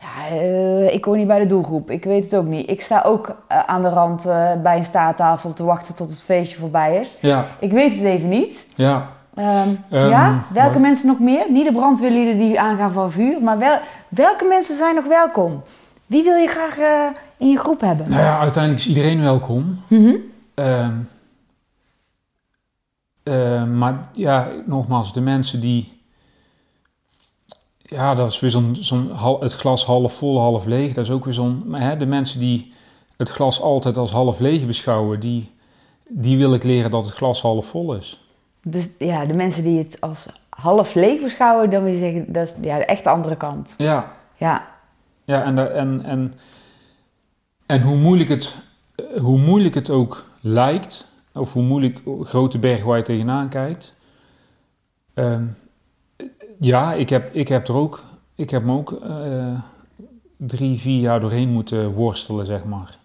Speaker 1: Ja, eh, ik hoor niet bij de doelgroep, ik weet het ook niet. Ik sta ook eh, aan de rand bij een staattafel te wachten tot het feestje voorbij is.
Speaker 2: ja,
Speaker 1: Ik weet het even niet.
Speaker 2: ja.
Speaker 1: Ehm,
Speaker 2: Ehm,
Speaker 1: ja, welke
Speaker 2: maar-
Speaker 1: mensen nog meer? Niet de brandweerlieden die aangaan van vuur, maar wel, welke mensen zijn nog welkom? Wie wil je graag in je groep hebben?
Speaker 2: Nou ja, uiteindelijk is iedereen welkom.
Speaker 1: Mhm.
Speaker 2: Ehm, ehm, maar ja, nogmaals, de mensen die. Ja, dat is weer zo'n. zo'n het glas half vol, half leeg. Dat is ook weer zo'n. Maar hè, de mensen die het glas altijd als half leeg beschouwen, die, die wil ik leren dat het glas half vol is.
Speaker 1: Dus ja, de mensen die het als half leeg beschouwen, dan wil je zeggen, dat is ja, de echte andere kant.
Speaker 2: Ja,
Speaker 1: Ja,
Speaker 2: ja en, en, en, en hoe, moeilijk het, eh, hoe moeilijk het ook lijkt, of hoe moeilijk grote bergen waar je tegenaan kijkt. ehm, ja, ik heb, ik heb er ook, ik heb me ook eh, drie, vier jaar doorheen moeten worstelen, zeg maar.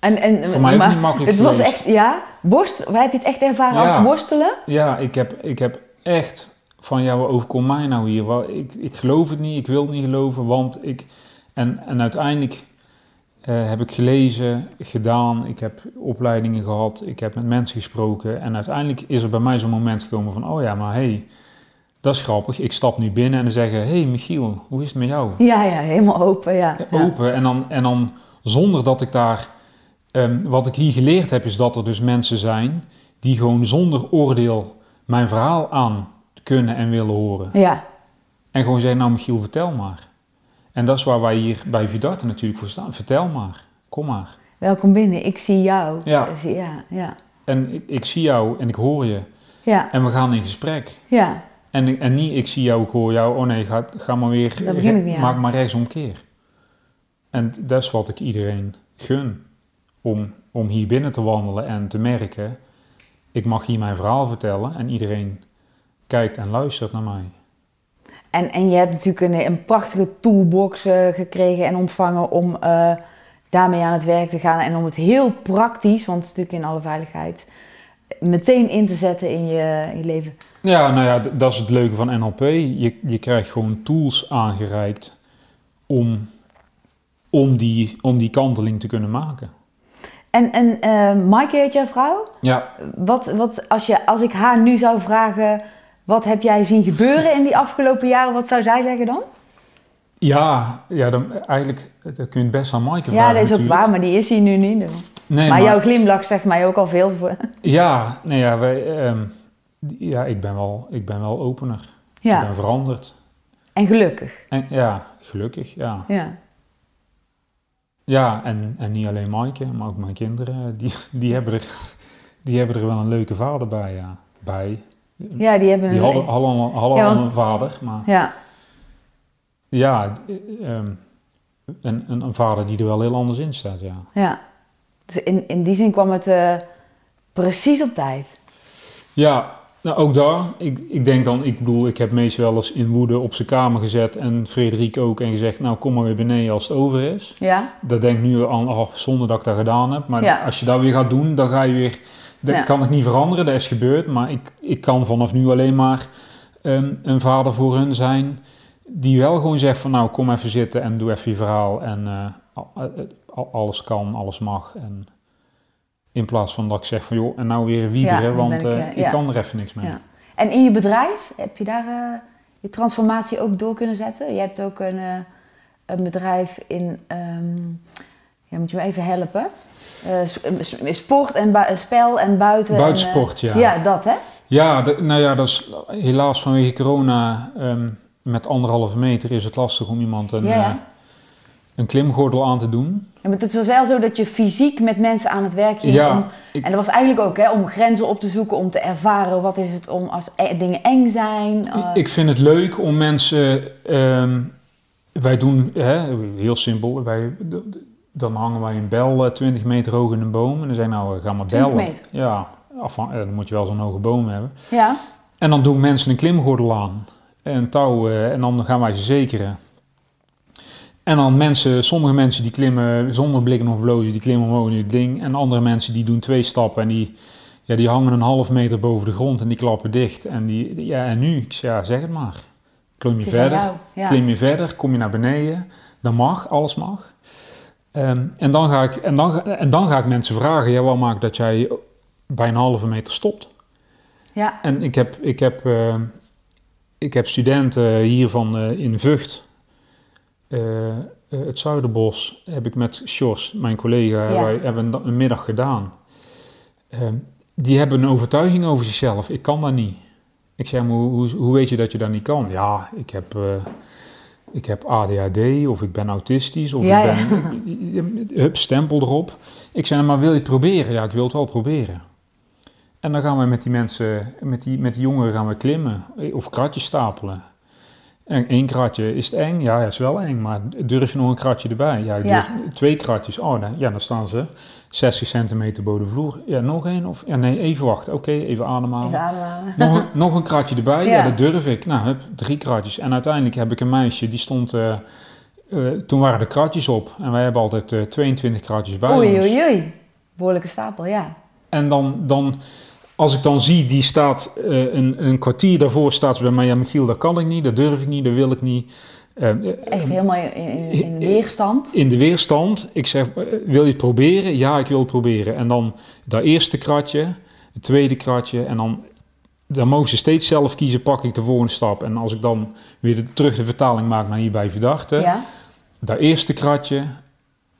Speaker 1: en, en,
Speaker 2: Voor mij ook niet makkelijk
Speaker 1: Het was echt, ja, worst, waar heb je het echt ervaren als worstelen?
Speaker 2: Ja, ik heb, ik heb echt van, ja, wat overkomt mij nou hier? Ik, ik geloof het niet, ik wil het niet geloven, want ik... En, en uiteindelijk eh, heb ik gelezen, gedaan, ik heb opleidingen gehad, ik heb met mensen gesproken. En uiteindelijk is er bij mij zo'n moment gekomen van, oh ja, maar hé, hey, dat is grappig. Ik stap nu binnen en dan zeggen, hé hey, Michiel, hoe is het met jou?
Speaker 1: Ja, ja, helemaal open, ja. ja.
Speaker 2: open. En dan, en dan zonder dat ik daar. ehm, wat ik hier geleerd heb, is dat er dus mensen zijn die gewoon zonder oordeel mijn verhaal aan kunnen en willen horen.
Speaker 1: Ja,
Speaker 2: En gewoon zeggen: Nou, Michiel, vertel maar. En dat is waar wij hier bij Vidarte natuurlijk voor staan. Vertel maar. Kom maar.
Speaker 1: welkom binnen, ik zie jou.
Speaker 2: Ja.
Speaker 1: Ja, ja.
Speaker 2: En ik, ik zie jou en ik hoor je.
Speaker 1: Ja,
Speaker 2: En we gaan in gesprek.
Speaker 1: ja.
Speaker 2: En, en niet, ik zie jou, ik hoor jou, oh nee, ga, ga maar weer,
Speaker 1: Daar begin ik niet aan.
Speaker 2: maak maar rechtsomkeer. En dat is wat ik iedereen gun. Om, om hier binnen te wandelen en te merken, ik mag hier mijn verhaal vertellen en iedereen kijkt en luistert naar mij.
Speaker 1: En, en je hebt natuurlijk een, een prachtige toolbox eh, gekregen en ontvangen om eh, daarmee aan het werk te gaan. En om het heel praktisch, want het is natuurlijk in alle veiligheid, meteen in te zetten in je, in je leven.
Speaker 2: Ja, nou ja, dat is het leuke van NLP. Je, je krijgt gewoon tools aangereikt om, om, die, om die kanteling te kunnen maken.
Speaker 1: En, en Maaike heet jouw vrouw?
Speaker 2: Ja,
Speaker 1: Wat, wat, als, je, als ik haar nu zou vragen, wat heb jij zien gebeuren in die afgelopen jaren, wat zou zij zeggen dan?
Speaker 2: ja, ja dan, eigenlijk dat kun je het best aan Maaike
Speaker 1: Ja,
Speaker 2: vragen
Speaker 1: dat is ook waar, maar die is hier nu niet.
Speaker 2: Nee,
Speaker 1: maar, jouw glimlach zegt mij ook al veel. Voor.
Speaker 2: Ja, nee, ja, wij, ehm, ja ik, ben wel, ik ben wel opener. Ik
Speaker 1: Ja,
Speaker 2: ben veranderd.
Speaker 1: en gelukkig.
Speaker 2: En, ja, gelukkig, ja.
Speaker 1: Ja.
Speaker 2: Ja, en, en niet alleen Maaike, maar ook mijn kinderen. Die, die, hebben er, die hebben er wel een leuke vader bij, ja. Bij.
Speaker 1: Ja, die hebben
Speaker 2: Die
Speaker 1: een...
Speaker 2: hadden,
Speaker 1: Ja,
Speaker 2: al
Speaker 1: want-
Speaker 2: een vader, maar
Speaker 1: Ja,
Speaker 2: ja, ehm, een, een, een vader die er wel heel anders in staat, ja.
Speaker 1: ja. Dus in, in die zin kwam het eh, precies op tijd.
Speaker 2: Ja, nou ook daar. Ik, ik denk dan, ik bedoel, ik heb Mees wel eens in woede op zijn kamer gezet en Frederik ook en gezegd, nou kom maar weer beneden als het over is.
Speaker 1: Ja,
Speaker 2: Dat denk ik nu aan, oh, zonder dat ik dat gedaan heb. Maar
Speaker 1: Ja.
Speaker 2: als je dat weer gaat doen, dan ga je weer, dat
Speaker 1: Ja.
Speaker 2: kan ik niet veranderen, dat is gebeurd. Maar ik, ik kan vanaf nu alleen maar ehm, een vader voor hun zijn die wel gewoon zegt van nou kom even zitten en doe even je verhaal en eh, al- al- alles kan, alles mag. En in plaats van dat ik zeg van joh, en nou weer wieberen,
Speaker 1: Ja,
Speaker 2: want
Speaker 1: ik,
Speaker 2: eh,
Speaker 1: eh,
Speaker 2: ik
Speaker 1: ja.
Speaker 2: kan er even niks mee.
Speaker 1: ja. En in je bedrijf, heb je daar eh, je transformatie ook door kunnen zetten? Je hebt ook een, eh, een bedrijf in... ehm, ja, moet je me even helpen? Eh, sport en spel en buiten. en, eh,
Speaker 2: Buitensport, ja.
Speaker 1: Ja, dat hè?
Speaker 2: Ja, de- nou ja, dat is helaas vanwege corona ehm, met anderhalve meter is het lastig om iemand een,
Speaker 1: Ja,
Speaker 2: eh, een klimgordel aan te doen.
Speaker 1: Ja, maar het was wel zo dat je fysiek met mensen aan het werk ging.
Speaker 2: Ja,
Speaker 1: om,
Speaker 2: ik-
Speaker 1: en dat was eigenlijk ook hè, om grenzen op te zoeken, om te ervaren wat is het om als e- dingen eng zijn.
Speaker 2: Ik vind het leuk om mensen. ehm, wij doen hè, heel simpel. Wij, dan hangen wij een bel eh, 20 meter hoog in een boom. En dan zeggen nou, ga maar
Speaker 1: 20
Speaker 2: bellen.
Speaker 1: meter?
Speaker 2: Ja, afhan- eh, dan moet je wel zo'n hoge boom hebben.
Speaker 1: ja,
Speaker 2: En dan doen mensen een klimgordel aan. En touw. eh, en dan gaan wij ze zekeren. En dan mensen, sommige mensen die klimmen zonder blikken of blozen, die klimmen omhoog in het ding. En andere mensen die doen twee stappen en die, ja, die hangen een half meter boven de grond en die klappen dicht. En, die, ja, en nu? Ik zeg, ja, zeg het maar. Klim je verder,
Speaker 1: jou. Ja.
Speaker 2: klim je verder, kom je naar beneden. Dan mag, alles mag. Ehm, en, dan ga ik, en, dan, en dan ga ik mensen vragen, ja, wat maakt dat jij bij een halve meter stopt?
Speaker 1: ja,
Speaker 2: En ik heb, ik heb, eh, ik heb studenten hier van eh, in Vught, eh, het Zuiderbos, heb ik met Sjors, mijn collega,
Speaker 1: Ja.
Speaker 2: wij hebben een, een middag gedaan. Eh, die hebben een overtuiging over zichzelf. Ik kan dat niet. Ik zeg, maar hoe, hoe, hoe weet je dat je dat niet kan? Ja, ik heb, eh, ik heb ADHD of ik ben autistisch of
Speaker 1: Ja,
Speaker 2: ik ben... Hup, stempel erop. Ik zei, maar wil je het proberen? Ja, ik wil het wel proberen. En dan gaan we met die mensen, met die, met die jongeren gaan we klimmen eh, of kratjes stapelen. En één kratje, is het eng? Ja, is wel eng, maar durf je nog een kratje erbij? Ja, ik
Speaker 1: Ja.
Speaker 2: durf twee kratjes. Oh, dan, ja, dan staan ze 60 centimeter boven de vloer. Ja, nog één? Of, ja, nee, even wachten. Oké, even ademhalen.
Speaker 1: even ademhalen.
Speaker 2: Nog, een- nog een kratje erbij? Ja.
Speaker 1: Ja.
Speaker 2: dat durf ik. Nou, hup, drie kratjes. En uiteindelijk heb ik een meisje, die stond... eh, eh, toen waren de kratjes op. En wij hebben altijd eh, 22 kratjes bij
Speaker 1: Oei,
Speaker 2: ons.
Speaker 1: oei, oei. Behoorlijke stapel, ja.
Speaker 2: En dan, dan, als ik dan zie, die staat eh, een, een kwartier daarvoor staat ze bij mij, ja Michiel, dat kan ik niet, dat durf ik niet, dat wil ik niet. Eh, eh,
Speaker 1: Echt helemaal in, in, in weerstand.
Speaker 2: in de weerstand. Ik zeg, wil je het proberen? Ja, ik wil het proberen. En dan dat eerste kratje, het tweede kratje en dan, dan mogen ze steeds zelf kiezen, pak ik de volgende stap. En als ik dan weer de, terug de vertaling maak naar hierbij verdachte,
Speaker 1: Ja,
Speaker 2: dat eerste kratje.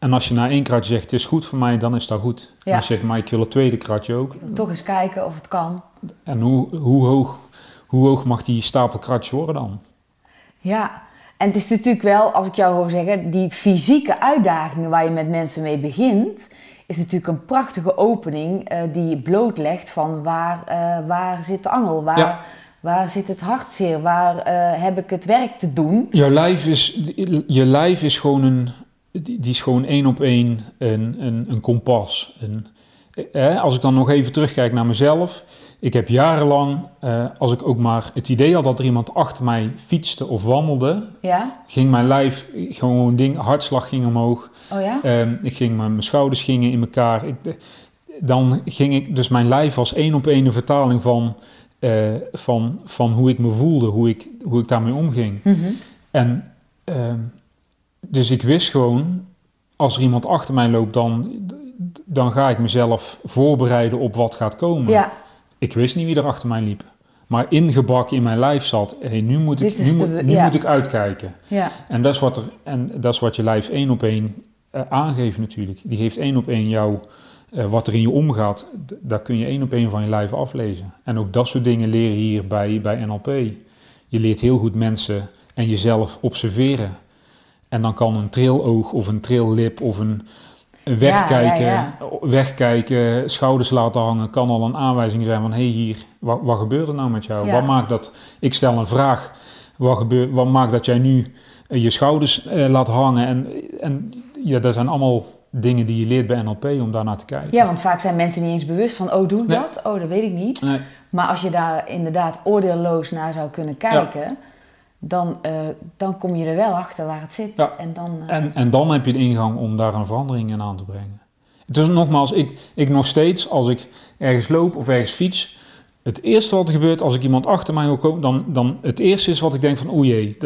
Speaker 2: En als je na één kratje zegt, het is goed voor mij, dan is dat goed. En
Speaker 1: Ja.
Speaker 2: als je zegt, maar ik wil het tweede kratje ook.
Speaker 1: toch eens kijken of het kan.
Speaker 2: En hoe, hoe, hoog, hoe hoog mag die stapel kratjes worden dan?
Speaker 1: Ja, en het is natuurlijk wel, als ik jou hoor zeggen, die fysieke uitdagingen waar je met mensen mee begint, is natuurlijk een prachtige opening eh, die blootlegt van waar, eh, waar zit de angel, waar,
Speaker 2: Ja.
Speaker 1: Waar zit het hartzeer? Waar eh, heb ik het werk te doen?
Speaker 2: Jouw lijf is, je lijf is gewoon een, die die is gewoon één op één een, een, een kompas. Een, eh, als ik dan nog even terugkijk naar mezelf. Ik heb jarenlang, eh, als ik ook maar het idee had dat er iemand achter mij fietste of wandelde,
Speaker 1: Ja?
Speaker 2: ging mijn lijf gewoon ding, hartslag ging omhoog.
Speaker 1: Oh ja?
Speaker 2: Ehm, ik ging, mijn, mijn schouders gingen in elkaar. Ik, de- dan ging ik, dus mijn lijf was één op één een vertaling van, eh, van, van hoe ik me voelde, hoe ik, hoe ik daarmee omging.
Speaker 1: Mhm.
Speaker 2: En ehm, dus ik wist gewoon, als er iemand achter mij loopt, dan, dan ga ik mezelf voorbereiden op wat gaat komen.
Speaker 1: Ja,
Speaker 2: Ik wist niet wie er achter mij liep. Maar ingebakken in mijn lijf zat, hey, nu, moet ik, nu,
Speaker 1: de-
Speaker 2: moet, nu
Speaker 1: ja.
Speaker 2: moet ik uitkijken.
Speaker 1: ja.
Speaker 2: En dat is wat, er, en dat is wat je lijf één op één eh, aangeeft natuurlijk. Die geeft één op één jou eh, wat er in je omgaat. Daar kun je één op één van je lijf aflezen. En ook dat soort dingen leren hier bij, bij NLP. Je leert heel goed mensen en jezelf observeren. En dan kan een triloog of een trillip of een, wegkijken,
Speaker 1: ja,
Speaker 2: wegkijken, schouders laten hangen, kan al een aanwijzing zijn van hé hey, hier, wat, wat gebeurt er nou met jou? Wat maakt dat, ik stel een vraag, wat, gebeurt, wat maakt dat jij nu eh, je schouders eh, laat hangen? En, en ja, dat zijn allemaal dingen die je leert bij NLP om daarnaar te kijken.
Speaker 1: ja, want vaak zijn mensen niet eens bewust van, oh doe ik
Speaker 2: Nee.
Speaker 1: dat? Oh, dat weet ik niet.
Speaker 2: Nee,
Speaker 1: Maar als je daar inderdaad oordeelloos naar zou kunnen kijken, dan, eh, dan kom je er wel achter waar het zit.
Speaker 2: Ja.
Speaker 1: En dan, eh,
Speaker 2: En, en dan heb je de ingang om daar een verandering in aan te brengen. Dus nogmaals, ik, ik nog steeds, als ik ergens loop of ergens fiets, het eerste wat er gebeurt als ik iemand achter mij wil komen, dan, dan het eerste is wat ik denk van, oei jee,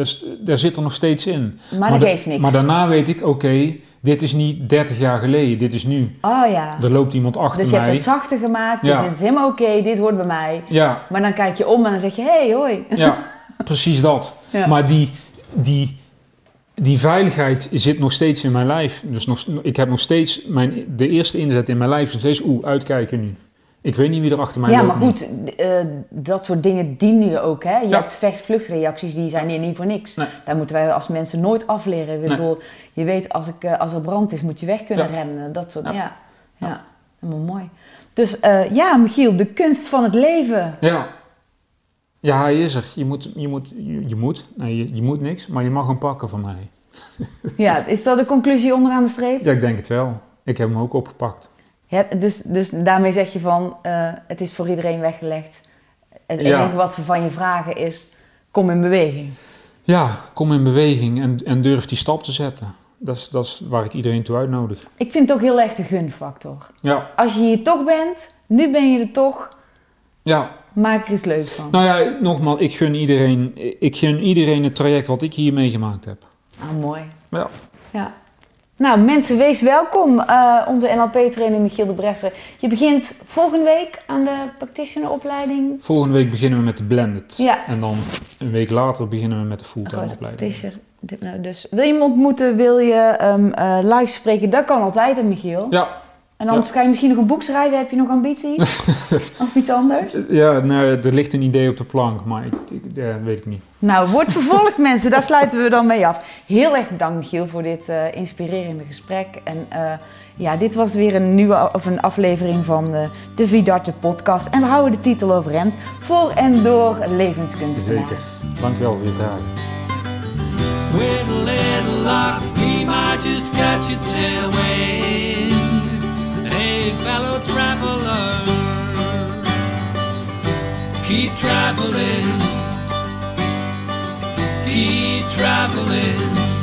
Speaker 2: daar zit er nog steeds in.
Speaker 1: maar dat
Speaker 2: da-
Speaker 1: geeft niks.
Speaker 2: maar daarna weet ik, oké, dit is niet 30 jaar geleden, dit is nu.
Speaker 1: oh ja.
Speaker 2: Er loopt iemand achter
Speaker 1: Dus je
Speaker 2: mij.
Speaker 1: hebt het zachter gemaakt, je
Speaker 2: Ja.
Speaker 1: vindt het helemaal oké, dit hoort bij mij.
Speaker 2: Ja,
Speaker 1: Maar dan kijk je om en dan zeg je, hé, hey, hoi.
Speaker 2: ja, precies dat.
Speaker 1: Ja.
Speaker 2: Maar die, die, die veiligheid zit nog steeds in mijn lijf. Dus nog, ik heb nog steeds mijn, de eerste inzet in mijn lijf. is Nog steeds, oeh, uitkijken nu. Ik weet niet wie er achter mij
Speaker 1: Ja, maar goed, eh, dat soort dingen dienen je ook. Hè? Je
Speaker 2: Ja.
Speaker 1: hebt vecht-vluchtreacties, die zijn hier niet voor niks.
Speaker 2: Nee.
Speaker 1: Daar moeten wij als mensen nooit afleren. Ik
Speaker 2: Nee.
Speaker 1: bedoel, je weet, als, ik, eh, als er brand is, moet je weg kunnen
Speaker 2: Ja.
Speaker 1: rennen. Dat soort, ja.
Speaker 2: Ja.
Speaker 1: Ja, helemaal mooi. Dus eh, ja, Michiel, de kunst van het leven.
Speaker 2: Ja. Ja, hij is er. Je moet, je moet, je, je moet, nee, je, je moet niks, maar je mag hem pakken van mij.
Speaker 1: Ja, is dat de conclusie onderaan de streep?
Speaker 2: Ja, ik denk het wel. Ik heb hem ook opgepakt.
Speaker 1: Ja, dus, dus daarmee zeg je van, eh, het is voor iedereen weggelegd. Het
Speaker 2: Ja.
Speaker 1: enige wat we van je vragen is, kom in beweging.
Speaker 2: Ja, kom in beweging en, en durf die stap te zetten. Dat is, dat is waar ik iedereen toe uitnodig.
Speaker 1: Ik vind het ook heel erg de gunfactor.
Speaker 2: Ja,
Speaker 1: Als je hier toch bent, nu ben je er toch,
Speaker 2: ja.
Speaker 1: Maak er iets leuks van.
Speaker 2: Nou ja, nogmaals, ik gun iedereen, ik gun iedereen het traject wat ik hier meegemaakt heb.
Speaker 1: Ah, mooi.
Speaker 2: Ja.
Speaker 1: Ja. Nou, mensen, wees welkom. Eh, onze NLP-trainer Michiel de Bresser. Je begint volgende week aan de practitioneropleiding.
Speaker 2: Volgende week beginnen we met de blended.
Speaker 1: Ja.
Speaker 2: En dan een week later beginnen we met de fulltime
Speaker 1: Goed,
Speaker 2: opleiding.
Speaker 1: practitioner. Dit nou dus. Wil je hem ontmoeten, wil je eh, live spreken? Dat kan altijd, hè, Michiel?
Speaker 2: Ja,
Speaker 1: En anders ga je misschien nog een boek schrijven. Heb je nog ambitie? of iets anders?
Speaker 2: ja nou, er ligt een idee op de plank, maar ik, ik, ja, weet ik niet.
Speaker 1: Nou, wordt vervolgd mensen, daar sluiten we dan mee af. Heel erg bedankt Michiel voor dit eh, inspirerende gesprek. En eh, ja, dit was weer een nieuwe of een aflevering van eh, de Vidarte podcast. En we houden de titel overeind voor en door levenskunstenaars.
Speaker 2: Zeker. Dankjewel voor je vragen.
Speaker 3: With a little luck, we might just catch a tailwind. Hey, fellow traveler, keep traveling, keep traveling.